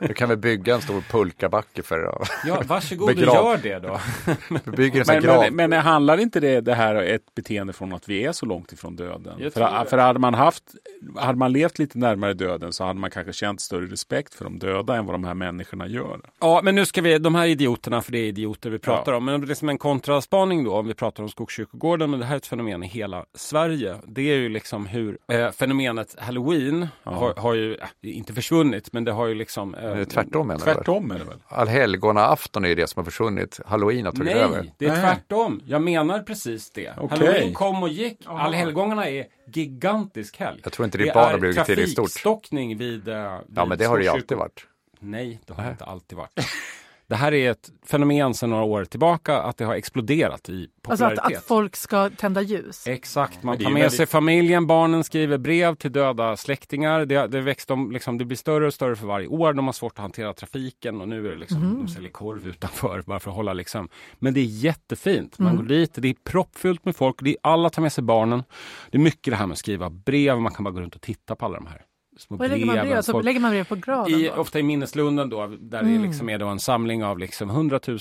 Du kan väl bygga en stor pulkabacke för att ja, varsågod och gör det då. *laughs* bygger en Men, grav. men, men handlar inte det, det här ett beteende från att vi är så långt ifrån döden? För, för hade man haft, hade man levt lite närmare döden så hade man kanske känt större respekt för de döda än vad de här människorna gör. Ja, men nu ska vi, de här idioterna, för det är idioter vi pratar om, men det är som en kontraspaning då, om vi pratar om Skogskyrkogården, men det här är ett fenomen i hela Sverige. Det är ju liksom hur eh, fenomenet halloween har, har ju, eh, inte försvunnit, men det har ju liksom... Eh, Eh, Tvärtom menar du? Tvärtom är det väl? Allhelgona-afton är ju det som har försvunnit. Halloween har tagit över. Nej, det är Nej. tvärtom. Jag menar precis det. Okej. Halloween kom och gick. Allhelgona är gigantisk helg. Jag tror inte det bara har är blivit till i stort. trafikstockning vid, eh, vid Ja, men det har det ju alltid varit. Nej, det har det inte alltid varit. Det här är ett fenomen sedan några år tillbaka att det har exploderat i Alltså popularitet. att, att folk ska tända ljus. Exakt, man tar med väldigt- sig familjen, barnen skriver brev till döda släktingar. Det, det, växt, de, liksom, det blir större och större för varje år. De har svårt att hantera trafiken och nu är det liksom, Mhm. de säljer korv utanför bara för att hålla liksom. Men det är jättefint. Man Mm. går dit, det är proppfullt med folk. Det är, alla tar med sig barnen. Det är mycket det här med att skriva brev. Man kan bara gå runt och titta på alla de här små Vad lägger man brev? Så Folk- lägger man brev på graven? i, ofta i minneslunden då, där det Mm. liksom är då en samling av liksom 100 000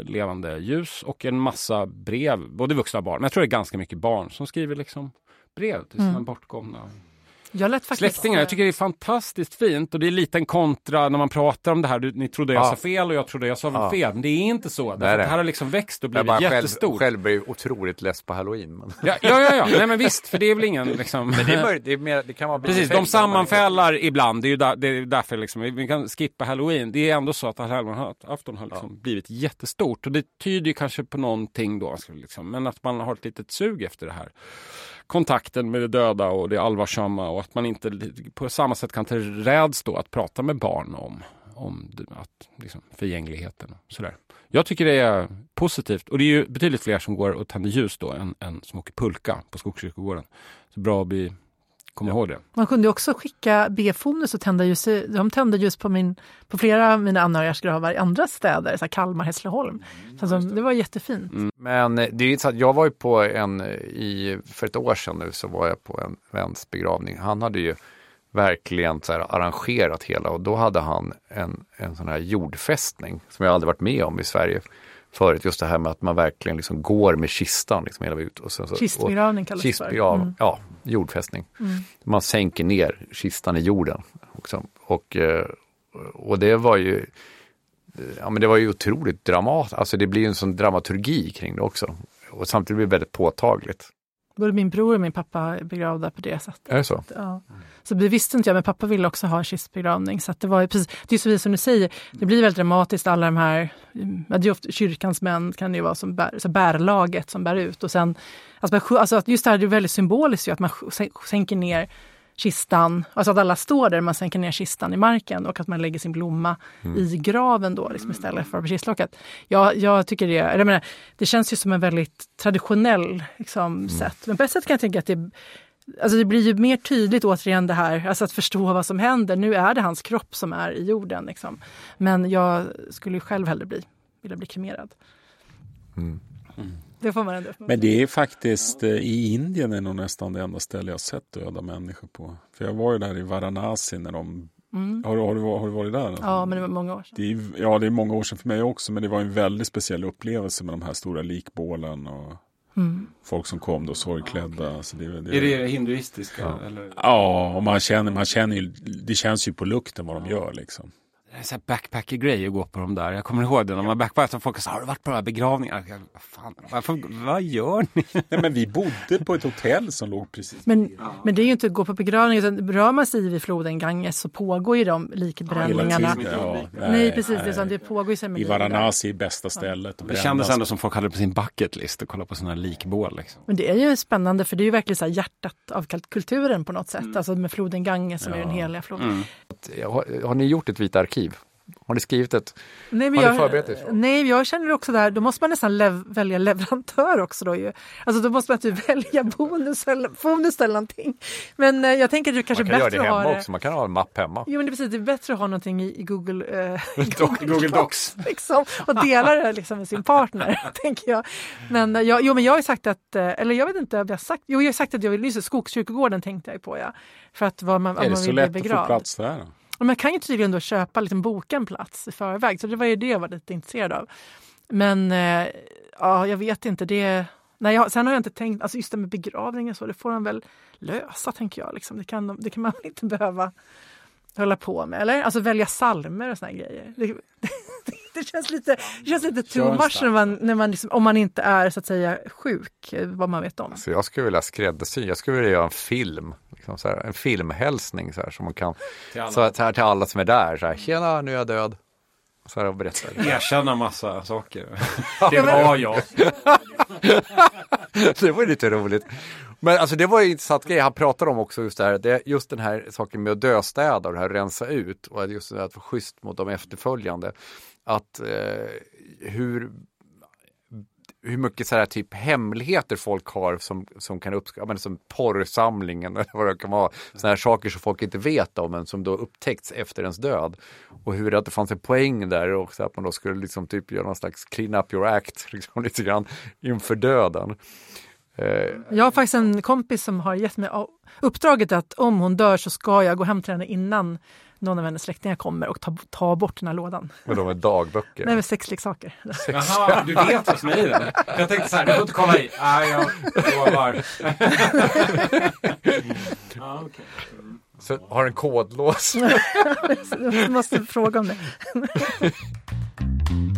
levande ljus och en massa brev, både vuxna och barn. Men jag tror det är ganska mycket barn som skriver liksom brev till sina Mm. bortgångna Jag lät faktiskt... släktingar. Jag tycker det är fantastiskt fint och det är lite en kontra när man pratar om det här. Du, ni trodde jag Ja. sa fel och jag trodde jag sa Ja. fel. Men det är inte så. Nej, det här har liksom växt och blivit bara själv, jättestort. själv blir otroligt less på halloween. Men, Ja, ja, ja, ja. Nej men visst, för det är väl ingen *laughs* liksom... men det, är möjligt, det, är mer, det kan vara Precis, de sammanfällar ibland. Det är ju där, det är därför liksom, vi kan skippa halloween. Det är ändå så att afton har liksom blivit jättestort. Och det tyder ju kanske på någonting då. Liksom, men att man har ett litet sug efter det här. Kontakten med det döda och det allvarsamma och att man inte på samma sätt kan till räds då att prata med barn om, om att, liksom, förgängligheten. och Sådär. Jag tycker det är positivt och det är ju betydligt fler som går och tänder ljus då än, än som åker pulka på Skogskyrkogården. Så bra att bli, komma ihåg det. Man kunde också skicka B-Fonus och tända ljus. De tände ljus på, min, på flera av mina anhörigas gravar i andra städer, så Kalmar, Hässleholm. Så alltså, det var jättefint. Men eh, det är att jag var ju på en, i, för ett år sedan nu så var jag på en väns begravning. Han hade ju verkligen så här arrangerat hela och då hade han en, en sån här jordfästning som jag aldrig varit med om i Sverige förut. Just det här med att man verkligen liksom går med kistan liksom hela ut. Och sen så, Kistbegravning kallas det för. Kistbegrav, Mm. ja, jordfästning. Mm. Man sänker ner kistan i jorden. Också. Och, eh, och det var ju Ja men det var ju otroligt dramatiskt, alltså det blir en sån dramaturgi kring det också. Och samtidigt blir det väldigt påtagligt. Både min bror och min pappa är begravda på det sättet. Är det så? Ja. Så det visste inte jag, men pappa ville också ha en kistbegravning. Så det var precis, det är så som du säger, det blir väldigt dramatiskt alla de här, det är ofta kyrkans män kan det ju vara som bär, så bärlaget som bär ut. Och sen, alltså, alltså just det här det är väldigt symboliskt ju, att man sänker ner kistan, alltså att alla står där, man sänker ner kistan i marken och att man lägger sin blomma Mm. i graven då liksom istället för på kistlocket. Jag, jag tycker det, jag menar, det känns ju som en väldigt traditionell liksom, sätt. Men på ett sätt kan jag tänka att det Alltså det blir ju mer tydligt återigen det här, alltså att förstå vad som händer. Nu är det hans kropp som är i jorden. Liksom. Men jag skulle ju själv hellre bli, vilja bli kremerad. Det får man ändå Men det är faktiskt eh, i Indien är nog nästan det enda ställe jag sett döda människor på. För jag var ju där i Varanasi när de... Mm. Har, du- har, du, har du varit där? Ja, men det var många år sedan. Det är, ja, det är många år sedan för mig också, men det var en väldigt speciell upplevelse med de här stora likbålen och Mm. folk som kom då sorgklädda. Så det, det, Är det hinduistiska? Ja, Eller? ja och man känner, man känner ju, det känns ju på lukten vad de gör liksom. Det är så här backpacker-grej att gå på de där. Jag kommer ihåg det när man backpackade och folk sa, har du varit på de här begravningarna? Jag, vad, fan, varför, vad gör ni? Nej, men vi bodde på ett hotell som låg precis Men, men det är ju inte att gå på begravning, utan rör man sig vid floden Ganges så pågår ju de likbränningarna. Tiden, ja. nej, Nej, precis, nej. det, är så, det pågår ju I ceremonier. Varanasi är bästa stället. Det kändes ändå som folk hade på sin bucket list att kolla på sådana här likbål. Liksom. Men det är ju spännande för det är ju verkligen så här hjärtat av kulturen på något sätt. Alltså med floden Ganges som är den heliga floden. Mm. Har, har ni gjort ett vitt arkiv? Har ni skrivit ett? Nej, men har ni förberett er nej, jag känner också där, då måste man nästan lev, välja leverantör också då ju. Alltså då måste man typ *laughs* välja bonus eller, bonus eller någonting. Men eh, jag tänker att det kanske Man kan göra bättre det att ha hemma det. också, man kan ha en mapp hemma. Jo men det är precis, det är bättre att ha någonting i, i Google, eh, *laughs* Google Docs. *laughs* liksom, och dela det liksom med sin partner, tänker jag. Men, eh, jag, jo, men jag har sagt att, eh, eller jag vet inte om jag sagt, jo jag har sagt att jag vill, det, Skogskyrkogården tänkte jag på ja. För att vad man, Är det man så bli lätt att få plats där? Men man kan ju tydligen då köpa, liksom boka en plats i förväg. Så det var ju det jag var lite intresserad av. Men eh, ja, jag vet inte. Det, nej, jag, sen har jag inte tänkt, alltså just det med begravningen så, det får de väl lösa tänker jag. Liksom. Det, kan, det kan man väl *laughs* inte behöva hålla på med. Eller? Alltså välja salmer och såna här grejer. Det, *laughs* det, känns lite, det känns lite too much när man, när man liksom, om man inte är så att säga sjuk, vad man vet om. Så jag skulle vilja skräddarsy, jag skulle vilja göra en film, liksom så här, en filmhälsning så här som man kan, Till alla. så här, till alla som är där, så här, tjena nu är jag död. Så här och berättar. Erkänna massa saker. Det var jag. *laughs* det var lite roligt. Men alltså det var ju intressant grej, han pratade om också just det här, det, just den här saken med att döstäda och det här rensa ut och just det här att vara schysst mot de efterföljande. Att eh, hur hur mycket så här typ hemligheter folk har som, som kan uppskatta, som porrsamlingen eller vad det kan vara. Sådana här saker som folk inte vet om men som då upptäckts efter ens död. Och hur det, att det fanns en poäng där också att man då skulle liksom typ göra någon slags clean up your act *laughs* liksom lite grann inför döden. Eh, jag har faktiskt en kompis som har gett mig uppdraget att om hon dör så ska jag gå hem till henne innan någon av hennes släktingar kommer och tar ta bort den här lådan. Men de är dagböcker? Nej, med sexleksaker. Jaha, du vet vad som är i den? Jag tänkte så här, du får inte kolla i. Nej, jag lovar. *laughs* ah, okay. Så har en kodlås? *laughs* du måste fråga om det. *laughs*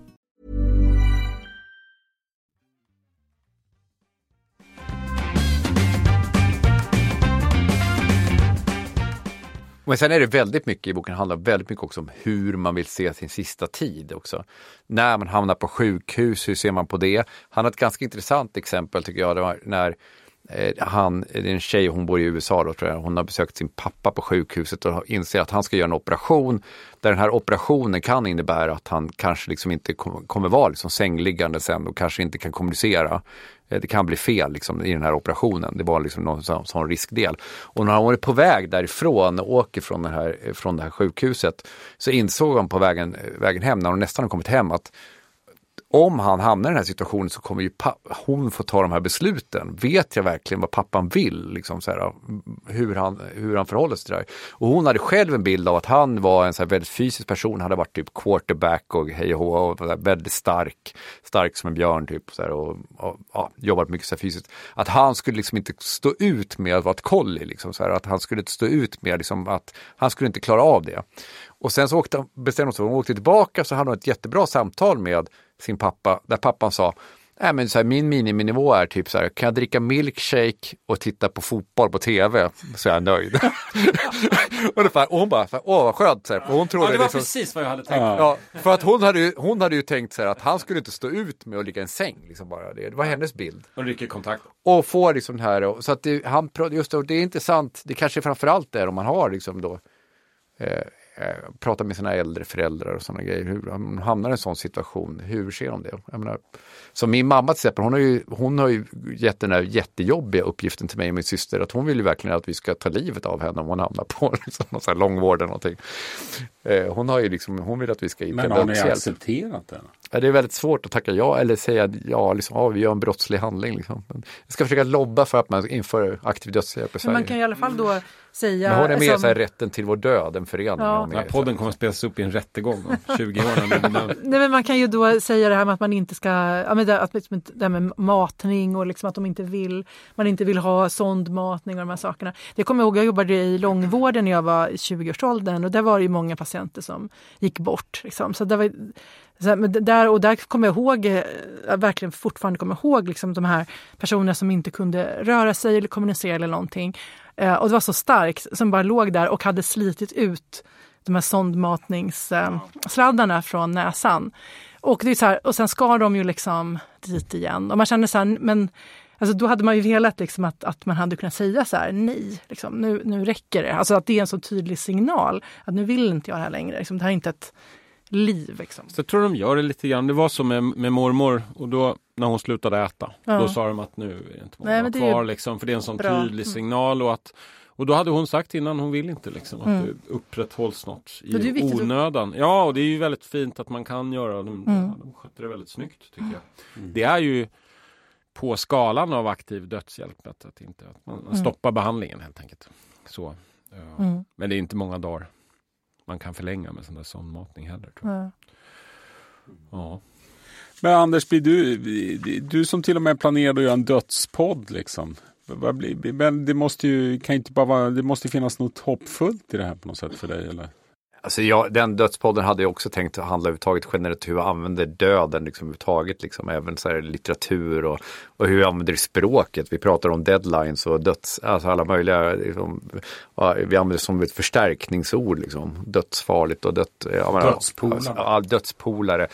Men sen är det väldigt mycket i boken, handlar väldigt mycket också om hur man vill se sin sista tid också. När man hamnar på sjukhus, hur ser man på det? Han har ett ganska intressant exempel tycker jag, det var när eh, han, det är en tjej, hon bor i USA då tror jag, hon har besökt sin pappa på sjukhuset och inser att han ska göra en operation. Där den här operationen kan innebära att han kanske liksom inte kommer vara liksom sängliggande sen och kanske inte kan kommunicera. Eh, det kan bli fel liksom, i den här operationen. Det var liksom någon sån, sån riskdel. Och när han var på väg därifrån och åker från, den här, eh, från det här sjukhuset så insåg han på vägen, eh, vägen hem, när hon nästan har kommit hem, att om han hamnar i den här situationen så kommer ju hon få ta de här besluten. Vet jag verkligen vad pappan vill? Liksom så här, hur, han, hur han förhåller sig till det här. Och hon hade själv en bild av att han var en så väldigt fysisk person, hade varit typ quarterback och hej och hå, och väldigt stark, stark som en björn typ. Så här, och, och ja, jobbat mycket så fysiskt. Att han skulle liksom inte stå ut med att vara ett collie, liksom, så här, att han skulle inte stå ut med liksom, att han skulle inte klara av det. Och sen så åkte, bestämde hon sig, hon åkte tillbaka så hade hon ett jättebra samtal med sin pappa, där pappan sa Nej, men så här, min miniminivå är typ så här, kan jag dricka milkshake och titta på fotboll på tv så är jag nöjd. *laughs* Ungefär. Och hon bara, åh vad skönt. Så här, hon trodde ja, det var liksom, precis vad jag hade tänkt. Ja, för att hon hade, ju, hon hade ju tänkt så här, att han skulle inte stå ut med att ligga i en säng. Liksom bara. Det, det var hennes bild. Och rycker kontakt. Och får liksom det här, så att det, han, just det, det är intressant, det kanske framförallt är om man har liksom då eh, Eh, prata med sina äldre föräldrar och sådana grejer. Hur de hamnar i en sån situation, hur ser de det? Jag menar, så min mamma till exempel, hon har, ju, hon har ju gett den här jättejobbiga uppgiften till mig och min syster att hon vill ju verkligen att vi ska ta livet av henne om hon hamnar på *laughs* liksom, någon sån här långvård eller någonting. Eh, hon har ju liksom, hon vill att vi ska idka Men har ni accepterat det? Ja, det är väldigt svårt att tacka ja eller säga ja, liksom, ja vi gör en brottslig handling. Liksom. Men jag ska försöka lobba för att man inför aktiv dödshjälp i Men Sverige. man kan i alla fall då säga... Men hon är mer som- så här, rätten till vår död, en förening. Ja. Här podden kommer att spelas upp i en rättegång om 20 år. den- *laughs* Nej, men man kan ju då säga det här med att man inte ska, ja, men det, att, liksom det här med matning och liksom att de inte vill, man inte vill ha sondmatning och de här sakerna. Det kommer jag ihåg, jag jobbade i långvården när jag var i 20-årsåldern och där var det ju många patienter patienter som gick bort. Liksom. Så där var, så här, men där, och där kommer jag ihåg, eh, jag verkligen fortfarande kommer ihåg liksom de här personerna som inte kunde röra sig eller kommunicera eller någonting. Eh, och det var så starkt, som bara låg där och hade slitit ut de här sondmatningssladdarna eh, från näsan. Och, det är så här, och sen skar de ju liksom dit igen. Och man känner så här, men alltså då hade man ju velat liksom att, att man hade kunnat säga så här, nej, liksom, nu, nu räcker det. Alltså att det är en så tydlig signal att nu vill inte jag det här längre. Liksom, det här är inte ett liv. Liksom. Så jag tror de gör det lite grann. Det var så med, med mormor och då när hon slutade äta. Ja. Då sa de att nu är det inte många Nej, det kvar liksom. För det är en sån bra. tydlig Mm. signal och att och då hade hon sagt innan hon vill inte liksom att Mm. det upprätthålls något det i att- onödan. Ja, och det är ju väldigt fint att man kan göra. De, Mm. ja, de sköter det väldigt snyggt tycker jag. Det är ju på skalan av aktiv dödshjälp att, att, inte, att man, man Mm. stoppar behandlingen helt enkelt. Så, ja. Mm. Men det är inte många dagar man kan förlänga med sån där sondmatning heller. Tror jag. Ja. Ja. Men Anders, blir du, du som till och med planerade att göra en dödspodd liksom. Men det måste ju, kan inte bara vara, det måste finnas något hoppfullt i det här på något sätt för dig eller? Alltså jag, den dödspodden hade jag också tänkt att handla överhuvudtaget generellt hur vi använder döden liksom överhuvudtaget, liksom, även så här litteratur och, och hur vi använder språket. Vi pratar om deadlines och döds, alltså alla möjliga, liksom, vi använder det som ett förstärkningsord, liksom, dödsfarligt och jag menar, Dödspolare. Ja, dödspolare.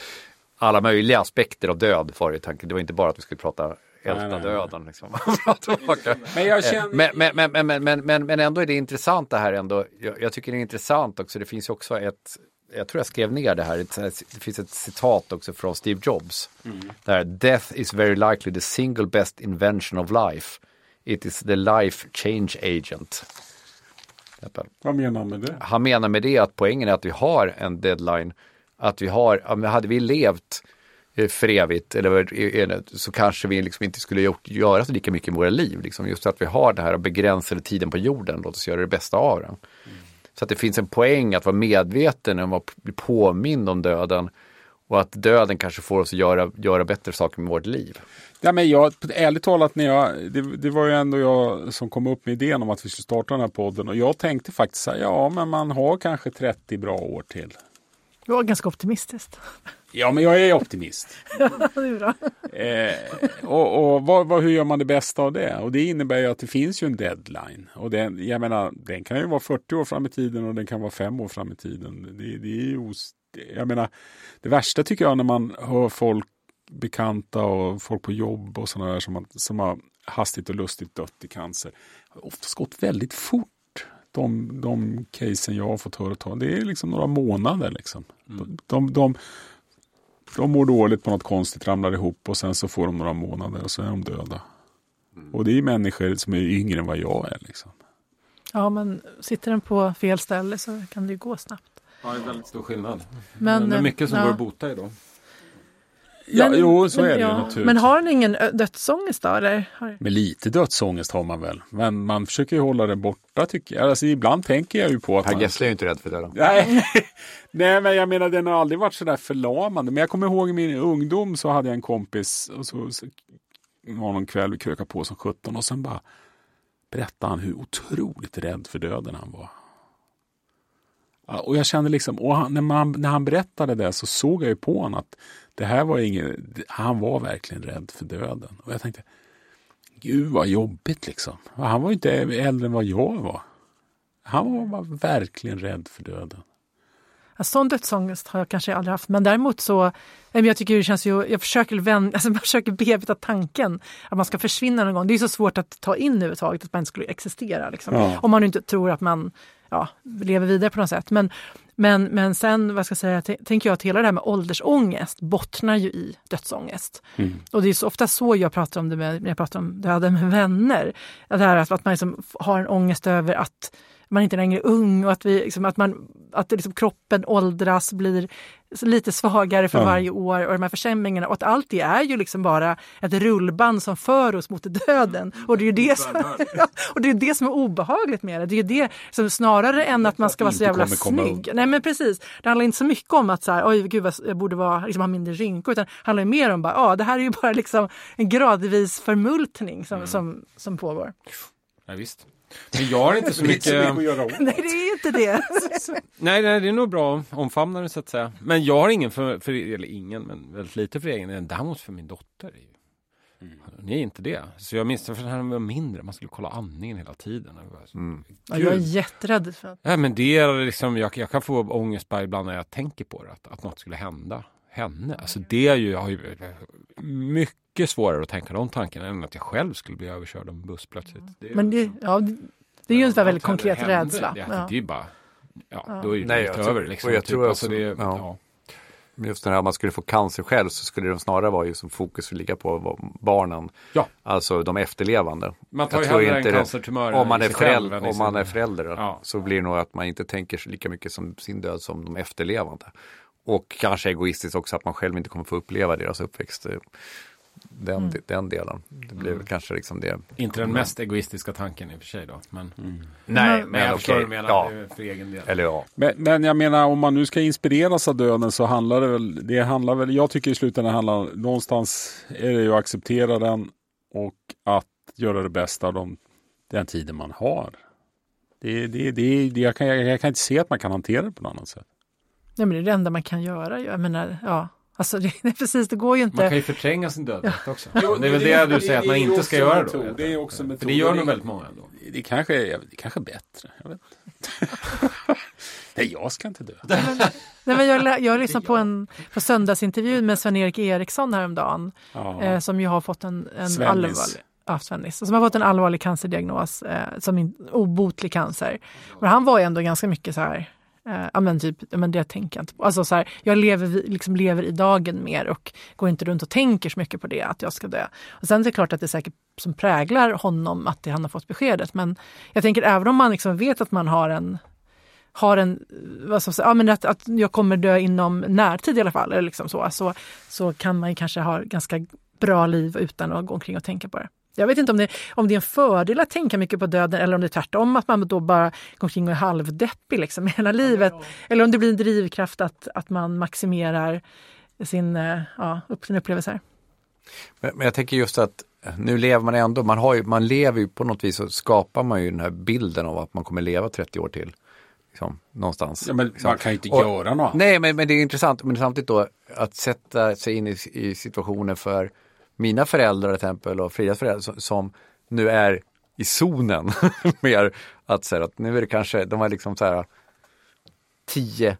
Alla möjliga aspekter av död var det tanken. Det var inte bara att vi skulle prata älta döden. Liksom. *laughs* Men jag Eh, känner- men, men, men, men, men, men, men, ändå är det intressant det här ändå. Jag, jag tycker det är intressant också. Det finns ju också ett, jag tror jag skrev ner det här, det finns ett citat också från Steve Jobs. Där Death is very likely the single best invention of life. It is the life change agent. Vad menar han med det? Han menar med det att poängen är att vi har en deadline. Att vi har, hade vi levt för evigt eller eh, så kanske vi liksom inte skulle gjort, göra så lika mycket i våra liv. Liksom. Just att vi har det här begränsade tiden på jorden, låt oss göra det bästa av den. Så att det finns en poäng att vara medveten om att bli påmind om döden och att döden kanske får oss att göra, göra bättre saker med vårt liv. Ja, men jag, ärligt talat, när jag, det, det var ju ändå jag som kom upp med idén om att vi skulle starta den här podden. Och jag tänkte faktiskt så här, ja men man har kanske 30 bra år till. Det var ganska optimistiskt. Ja, men jag är optimist. *laughs* det är bra. Eh, och och vad, vad, hur gör man det bästa av det? Och det innebär ju att det finns ju en deadline. Och den, jag menar, den kan ju vara 40 år fram i tiden och den kan vara 5 år fram i tiden. Det, det är ju jag menar, det värsta tycker jag när man hör folk bekanta och folk på jobb och sådana där som, har- som har hastigt och lustigt dött i cancer. har oftast gått väldigt fort. De, de casen jag har fått höra ta. Det är liksom några månader liksom. De, de, de, de mår dåligt på något konstigt, ramlar ihop och sen så får de några månader och så är de döda. Och det är människor som är yngre än vad jag är. Liksom. Ja, men sitter den på fel ställe så kan det ju gå snabbt. Ja, det är väldigt stor skillnad. Men, Men, det är eh, mycket som ja. går att bota idag. Ja, jo, så men, är det ju ja. naturligtvis. Men har den ingen dödsångest då? Eller? Men lite dödsångest har man väl. Men man försöker ju hålla det borta tycker jag. Alltså, ibland tänker jag ju på att Per man... Gessle är ju inte rädd för döden. Nej. *laughs* Nej, men jag menar den har aldrig varit sådär förlamande. Men jag kommer ihåg i min ungdom så hade jag en kompis och så, så var någon kväll vi krökade på som 17 och sen bara berättade han hur otroligt rädd för döden han var. Och jag kände liksom, och han, när, man, när han berättade det så såg jag ju på honom att det här var inget, han var verkligen rädd för döden. Och jag tänkte, gud vad jobbigt liksom. Han var ju inte äldre än vad jag var. Han var verkligen rädd för döden. Ja, sån dödsångest har jag kanske aldrig haft. Men däremot så, men jag tycker det känns ju, jag försöker, vän, *laughs* alltså man försöker bearbeta tanken att man ska försvinna någon gång. Det är så svårt att ta in överhuvudtaget att man inte skulle existera. Liksom. Ja. Om man inte tror att man ja, lever vidare på något sätt. Men, men, men sen, vad ska jag säga, t- tänker jag att hela det här med åldersångest bottnar ju i dödsångest. Mm. Och det är så ofta så jag pratar om det med, när jag pratar om döden med vänner. Att, det här, att, att man liksom har en ångest över att man inte längre är ung och att, vi, liksom, att, man, att liksom, kroppen åldras, blir lite svagare för Ja. varje år och de här försämringarna och att allt det är ju liksom bara ett rullband som för oss mot döden. Och det är ju det som, *laughs* och det, är det som är obehagligt med det. Det är ju det som snarare än att man ska vara så jävla snygg. Nej men precis, det handlar inte så mycket om att så här, oj gud vad jag borde vara, liksom, ha mindre rynkor utan det handlar ju mer om bara, ja det här är ju bara liksom en gradvis förmultning som, som, som pågår. Ja, visst. Men jag har inte så *laughs* mycket... Nej det är inte det. *laughs* Nej, nej, det är nog bra omfamnare så att säga. Men jag har ingen, för, för, eller ingen, men väldigt lite för egen del. Däremot för min dotter. Är ju. Hon är inte det. Så jag minns för när hon var mindre. Man skulle kolla andningen hela tiden. Så- Ja, jag är jätterädd för att Ja, men det är liksom, jag, jag kan få ångest bara ibland när jag tänker på det. Att, att något skulle hända henne. Alltså det är ju, jag har ju mycket svårare att tänka de tankarna än att jag själv skulle bli överkörd av en buss plötsligt. Det är Men det, ja, det, det är ju en sån där väldigt något konkret hände. rädsla. Det, Ja. det är ju bara, ja, då är det Nej, lite jag tror- över liksom. och jag typ. tror alltså, också- det, ja. ja. Just det här om man skulle få cancer själv så skulle det snarare vara ju som fokus ligga på barnen. Ja. Alltså de efterlevande. Man tar Jag ju tror hellre en cancertumör Om man är, förälder, om man är förälder Ja. så blir det nog att man inte tänker lika mycket som sin död som de efterlevande. Och kanske egoistiskt också att man själv inte kommer få uppleva deras uppväxt. eh, Den, Mm. den delen. Det blir väl kanske liksom det. Inte den mest egoistiska tanken i och för sig då. Men, Nej, men men jag förstår du menar. Ja. För egen del. Eller ja. Men, men jag menar om man nu ska inspireras av döden så handlar det väl, det handlar väl, jag tycker i slutändan handlar någonstans är det ju att acceptera den och att göra det bästa av de, den tiden man har. Det, det, det, det, jag, kan, jag, jag kan inte se att man kan hantera det på något annat sätt. Nej, men det är det enda man kan göra. Jag menar, ja. Alltså det, *laughs* det, precis, det går ju inte. Man kan ju förtränga sin dödlighet också. Jo, det är väl det- det, du säger att man inte ska göra metod. då. Det är också en metod. För det gör nog väldigt många ändå. Det kanske, är- det kanske är bättre. Jag vet inte. *laughs* Nej, jag ska inte dö. *laughs* Nej, men jag, jag lyssnade på en på söndagsintervju med Sven-Erik Eriksson häromdagen. Ja. Eh, som ju har fått en, en allvarlig ja, Svennis, som har fått en allvarlig cancerdiagnos eh, som en obotlig cancer. Men han var ju ändå ganska mycket så här, Eh, ja men typ, men det tänker jag inte på. Alltså så här, jag lever, liksom lever i dagen mer och går inte runt och tänker så mycket på det, att jag ska dö. Och sen är det klart att det säkert som präglar honom att det, han har fått beskedet. Men jag tänker även om man liksom vet att man har en har en, vad ska jag säga, ja, men att, att jag kommer dö inom närtid i alla fall, eller liksom så, så, så kan man ju kanske ha ganska bra liv utan att gå omkring och tänka på det. Jag vet inte om det, om det är en fördel att tänka mycket på döden eller om det är tvärtom, att man då bara går omkring och är halvdeppig liksom *laughs* hela livet. Eller om det blir en drivkraft att, att man maximerar sin, eh, ja, upp, sina upplevelser. Men, men jag tänker just att nu lever man ändå, man, har ju, man lever ju på något vis så skapar man ju den här bilden av att man kommer leva 30 år till. Liksom, någonstans. Ja, men liksom. man kan ju inte Och- göra något. Nej, men, men det är intressant, men samtidigt då att sätta sig in i, i situationer för mina föräldrar till exempel och Fridas föräldrar som, som nu är i zonen. *laughs* Mer att säga att nu är det kanske, de är liksom så här 10,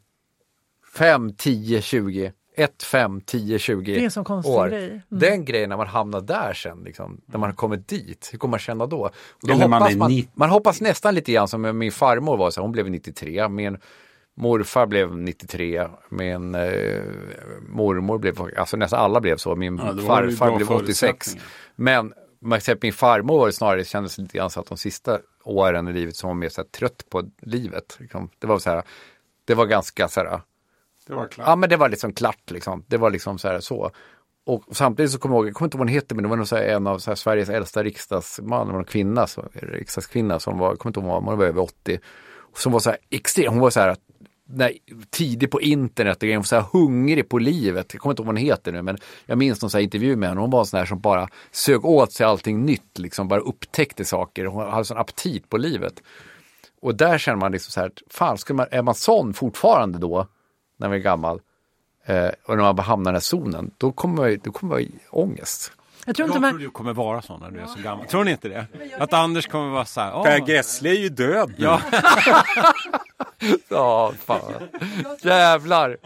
5, 10, 20, 1, 5, 10, 20 Det är en sån konstig år. grej. Mm. Den grejen när man hamnar där sen, liksom, när man har kommit dit, hur kommer man känna då? Då Eller man hoppas man, 90. man hoppas nästan lite grann som min farmor var, så här, hon blev 93, min morfar blev 93, min eh, mormor blev, alltså nästan alla blev så, min Ja, var farfar blev 86. förutsättningar. Men att min farmor var snarare kändes lite grann så att de sista åren i livet som var mer så här, trött på livet. Liksom. Det var så här, det var ganska så här, Det var klart. Ja men det var liksom klart liksom. Det var liksom så här så. Och samtidigt så kommer jag ihåg, jag kommer inte ihåg vad hon hette, men det var nog så en av så Sveriges äldsta riksdagsman, det var en kvinna, så, riksdagskvinna som var, jag kommer inte ihåg, hon var över 80. Som var så här extrem, hon var så här när, tidig på internet och var så här hungrig på livet. Jag kommer inte ihåg vad hon heter nu, men jag minns någon så här intervju med henne. Hon var en sån här som bara sög åt sig allting nytt, liksom bara upptäckte saker. Hon hade sån aptit på livet. Och där känner man liksom så här, fan, ska man, är man sån fortfarande då, när man är gammal, eh, och när man hamnar i den här zonen, då kommer man då kommer man ångest. Jag tror Jag inte tror man, du kommer vara sån när du är så gammal. Tror ni inte det? Att Anders kommer vara så här. "Åh." Per Gessle är ju död nu. Ja, *laughs* Ja, fan. Jävlar.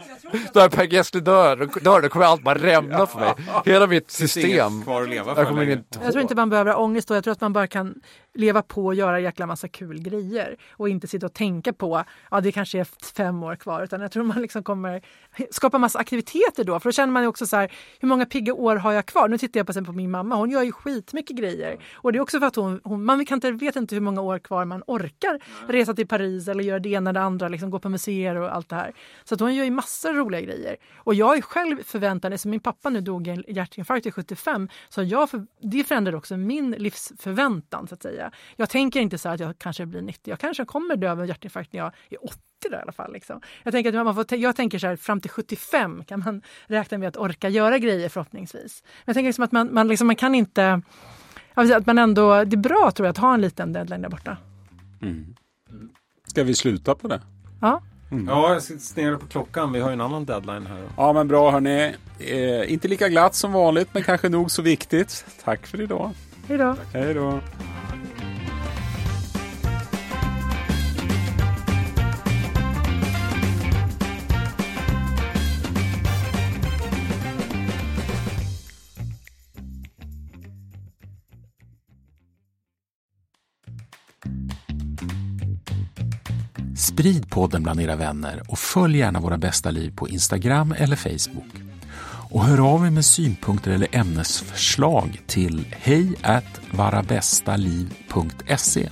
När Per Gessle dör, dör, då kommer allt bara rämna för mig. Hela mitt system. inget kvar att leva för Jag kommer längre. inte jag tror inte man behöver ha ångest då. Jag tror att man bara kan leva på och göra jäkla massa kul grejer och inte sitta och tänka på ja det kanske är fem år kvar utan jag tror man liksom kommer skapa massa aktiviteter då för då känner man ju också så här hur många pigga år har jag kvar? Nu tittar jag på, på min mamma, hon gör ju skitmycket grejer och det är också för att hon, hon man kan inte, vet inte hur många år kvar man orkar resa till Paris eller göra det ena eller det andra, liksom gå på museer och allt det här. Så att hon gör ju massor roliga grejer. Och jag är själv förväntad, som min pappa nu dog i en hjärtinfarkt i 75, så jag för, det förändrar också min livsförväntan så att säga. Jag tänker inte så att jag kanske blir 90, jag kanske kommer dö av en hjärtinfarkt när jag är 80 då, i alla fall. Liksom. Jag, tänker att man får, jag tänker så här, fram till 75 kan man *laughs* räkna med att orka göra grejer förhoppningsvis. Men jag tänker liksom att man, man, liksom, man kan inte... Att man ändå, det är bra tror jag att ha en liten deadline där borta. Mm. Ska vi sluta på det? Ja. Mm. Ja, jag sitter på klockan. Vi har ju en annan deadline här. Ja, men bra hörni. Eh, inte lika glatt som vanligt, men kanske nog så viktigt. Tack för idag. Hej då. Hej då. Sprid podden bland era vänner och följ gärna Våra bästa liv på Instagram eller Facebook. Och hör av er med synpunkter eller ämnesförslag till hej varabästaliv.se